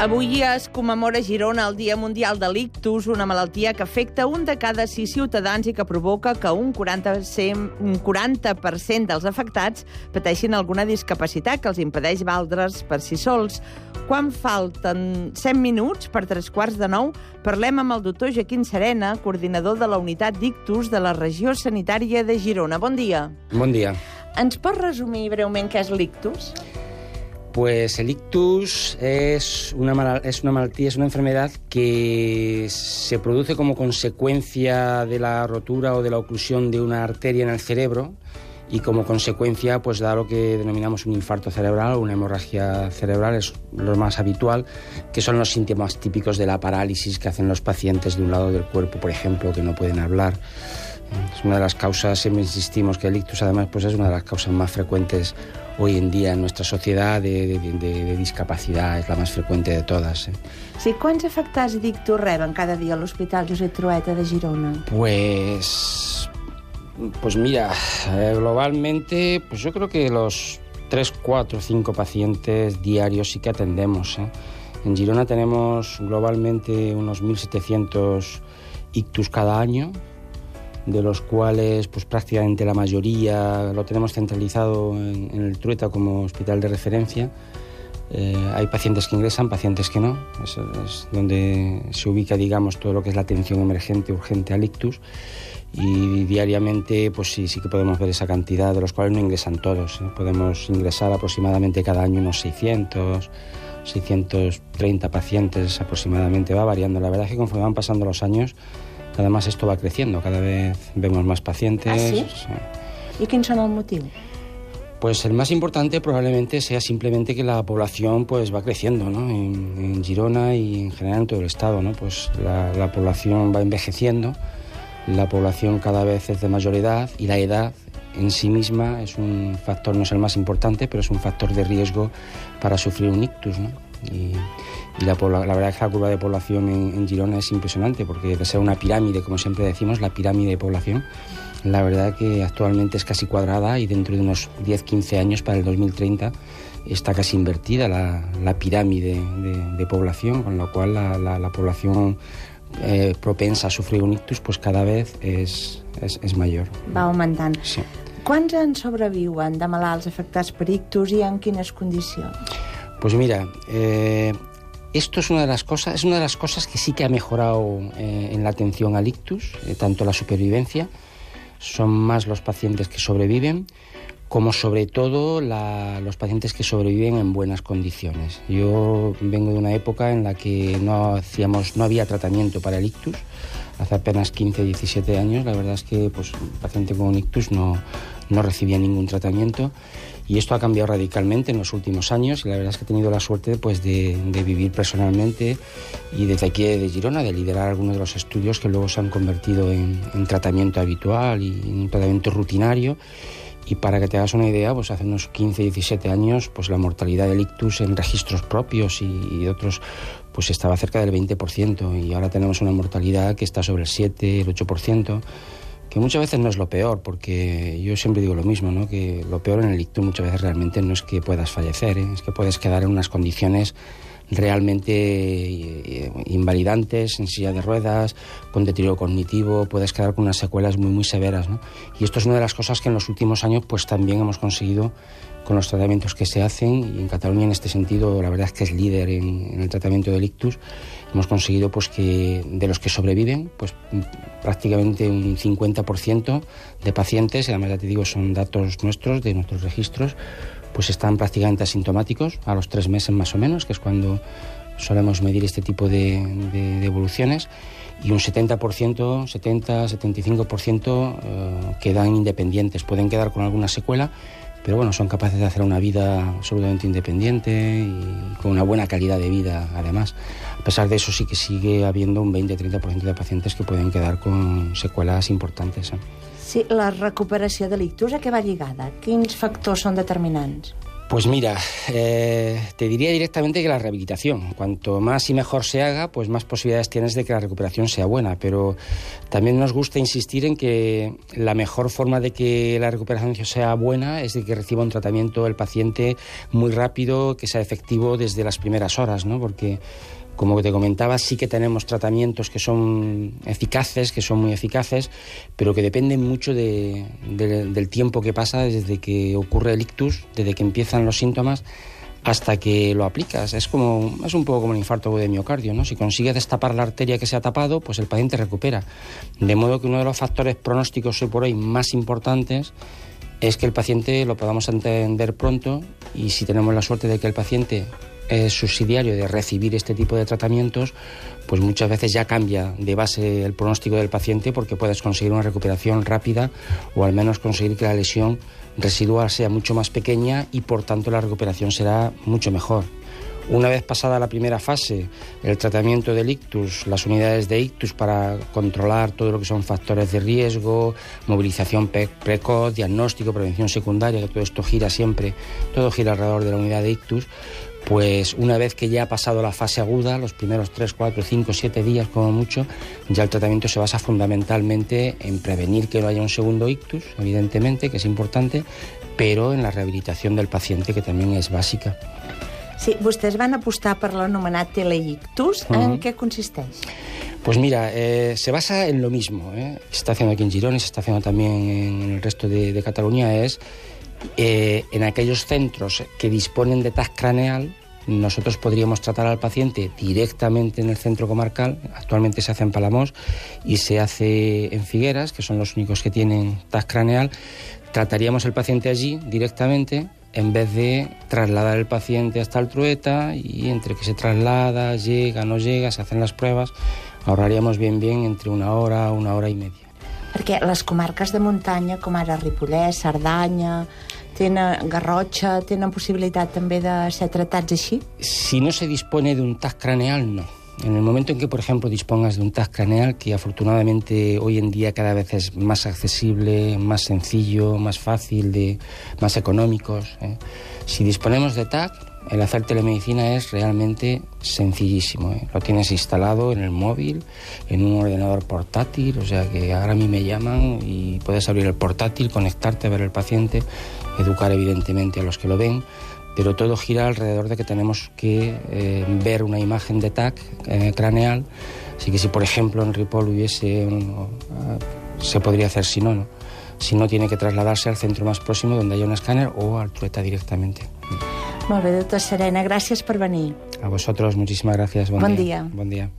Avui es commemora a Girona el Dia Mundial de l'Ictus, una malaltia que afecta un de cada sis ciutadans i que provoca que un 40%, un 40 dels afectats pateixin alguna discapacitat que els impedeix valdre's per si sols. Quan falten 100 minuts per tres quarts de nou, parlem amb el doctor Joaquim Serena, coordinador de la unitat d'Ictus de la regió sanitària de Girona. Bon dia. Bon dia. Ens pots resumir breument què és l'ictus? Pues el ictus es una, es una malaltia, es una enfermedad que se produce como consecuencia de la rotura o de la oclusión de una arteria en el cerebro y como consecuencia pues da lo que denominamos un infarto cerebral o una hemorragia cerebral, es lo más habitual, que son los síntomas típicos de la parálisis que hacen los pacientes de un lado del cuerpo, por ejemplo, que no pueden hablar. Es una de las causas, siempre insistimos que el ictus además pues es una de las causas más frecuentes hoy en día en nuestra sociedad de, de, de discapacidad, es la más frecuente de todas. ¿eh? Sí, quants afectats d'ictus reben cada dia a l'Hospital Josep Trueta de Girona? Pues, pues mira, eh, globalmente, pues yo creo que los 3, 4, 5 pacientes diarios sí que atendemos. ¿eh? En Girona tenemos globalmente unos 1.700 ictus cada año, de los cuales pues prácticamente la mayoría lo tenemos centralizado en, el Trueta como hospital de referencia. Eh, hay pacientes que ingresan, pacientes que no. Es, donde se ubica, digamos, todo lo que es la atención emergente, urgente al ictus. Y diariamente, pues sí, sí que podemos ver esa cantidad, de los cuales no ingresan todos. ¿eh? Podemos ingresar aproximadamente cada año unos 600, 630 pacientes aproximadamente. Va variando. La verdad es que conforme van pasando los años, Además, esto va creciendo, cada vez vemos más pacientes. ¿Ah, sí? ¿Y quién son el motivo? Pues el más importante probablemente sea simplemente que la población pues va creciendo, ¿no? En, en Girona y en general en todo el estado, ¿no? Pues la, la, población va envejeciendo, la población cada vez es de mayor edad y la edad en sí misma es un factor, no es el más importante, pero es un factor de riesgo para sufrir un ictus, ¿no? Y, y la, la, verdad es que la curva de población en, en, Girona es impresionante porque de ser una pirámide, como siempre decimos, la pirámide de población, la verdad que actualmente es casi cuadrada y dentro de unos 10-15 años para el 2030 está casi invertida la, la pirámide de, de, población, con lo cual la, la población eh, propensa a sufrir un ictus pues cada vez és, és, és major. Va augmentant. Sí. Quants en sobreviuen de malalts afectats per ictus i en quines condicions? Pues mira, eh, esto es una de las cosas, es una de las cosas que sí que ha mejorado eh, en la atención al ictus, eh, tanto la supervivencia, son más los pacientes que sobreviven, como sobre todo los pacientes que sobreviven en buenas condiciones. Yo vengo de una época en la que no hacíamos, no había tratamiento para el ictus, hace apenas 15, 17 años, la verdad es que pues, un paciente con un ictus no, no recibía ningún tratamiento y esto ha cambiado radicalmente en los últimos años y la verdad es que he tenido la suerte pues, de, vivir personalmente y desde aquí de Girona de liderar algunos de los estudios que luego se han convertido en, en tratamiento habitual y en un tratamiento rutinario. Y para que te hagas una idea, pues hace unos 15, 17 años, pues la mortalidad del ictus en registros propios y, y otros, pues estaba cerca del 20% y ahora tenemos una mortalidad que está sobre el 7, el 8% que muchas veces no es lo peor, porque yo siempre digo lo mismo, ¿no? que lo peor en el ictus muchas veces realmente no es que puedas fallecer, ¿eh? es que puedes quedar en unas condiciones realmente eh, invalidantes, en silla de ruedas, con deterioro cognitivo, puedes quedar con unas secuelas muy muy severas. ¿no? Y esto es una de las cosas que en los últimos años pues también hemos conseguido con los tratamientos que se hacen y en Cataluña en este sentido la verdad es que es líder en, el tratamiento del ictus. Hemos conseguido pues que de los que sobreviven, pues prácticamente un 50% de pacientes, y además ya te digo son datos nuestros, de nuestros registros, pues están prácticamente asintomáticos a los tres meses más o menos, que es cuando solemos medir este tipo de, evoluciones, y un 70%, 70, 75% eh, quedan independientes, pueden quedar con alguna secuela, pero bueno, son capaces de hacer una vida absolutamente independiente y con una buena calidad de vida además. A pesar de eso sí que sigue habiendo un 20-30% de pacientes que pueden quedar con secuelas importantes. Eh? Sí, la recuperació de l'ictus a què va lligada? Quins factors són determinants? Pues mira, eh, te diría directamente que la rehabilitación, cuanto más y mejor se haga, pues más posibilidades tienes de que la recuperación sea buena. Pero también nos gusta insistir en que la mejor forma de que la recuperación sea buena es de que reciba un tratamiento el paciente muy rápido, que sea efectivo desde las primeras horas, ¿no? Porque como te comentaba, sí que tenemos tratamientos que son eficaces, que son muy eficaces, pero que dependen mucho del tiempo que pasa desde que ocurre el ictus, desde que empiezan los síntomas hasta que lo aplicas. Es como es un poco como un infarto de miocardio, ¿no? Si consigues destapar la arteria que se ha tapado, pues el paciente recupera. De modo que uno de los factores pronósticos hoy por hoy más importantes es que el paciente lo podamos entender pronto y si tenemos la suerte de que el paciente es subsidiario de recibir este tipo de tratamientos, pues muchas veces ya cambia de base el pronóstico del paciente porque puedes conseguir una recuperación rápida o al menos conseguir que la lesión residual sea mucho más pequeña y por tanto la recuperación será mucho mejor. Una vez pasada la primera fase, el tratamiento del ictus, las unidades de ictus para controlar todo lo que son factores de riesgo, movilización precoz, diagnóstico, prevención secundaria, que todo esto gira siempre, todo gira alrededor de la unidad de ictus, pues una vez que ya ha pasado la fase aguda, los primeros 3, 4, 5, 7 días como mucho, ya el tratamiento se basa fundamentalmente en prevenir que no haya un segundo ictus, evidentemente, que es importante, pero en la rehabilitación del paciente, que también es básica. Sí, vostès van apostar per l'anomenat teleictus. Uh -huh. En què consisteix? Pues mira, eh, se basa en lo mismo. ¿eh? Se está haciendo aquí en Girona y se está haciendo también en el resto de, de Cataluña. Es eh, en aquellos centros que disponen de TAC craneal, nosotros podríamos tratar al paciente directamente en el centro comarcal, actualmente se hace en Palamos y se hace en Figueras, que son los únicos que tienen TAC craneal, trataríamos el paciente allí directamente en vez de trasladar el paciente hasta el Trueta y entre que se traslada, llega, no llega, se hacen las pruebas, ahorraríamos bien bien entre una hora, una hora y media. Perquè les comarques de muntanya, com ara Ripollès, Cerdanya, tenen Garrotxa, tenen possibilitat també de ser tratats així? Si no se dispone de un TAC craneal, no. En el momento en que, por ejemplo, dispongas de un TAC craneal, que afortunadamente hoy en día cada vez es más accesible, más sencillo, más fácil, de, más económicos, ¿eh? si disponemos de TAC, el hacer telemedicina es realmente sencillísimo. ¿eh? Lo tienes instalado en el móvil, en un ordenador portátil, o sea que ahora a mí me llaman y puedes abrir el portátil, conectarte, ver el paciente, educar evidentemente a los que lo ven, pero todo gira alrededor de que tenemos que eh, ver una imagen de TAC eh, craneal, así que si por ejemplo en Ripoll hubiese, uh, se podría hacer si no, no, si no tiene que trasladarse al centro más próximo donde haya un escáner o al trueta directamente. Molt bé, doctor Serena, gràcies per venir. A vosotros, muchísimas gracias. Buen, Buen día. Buen día.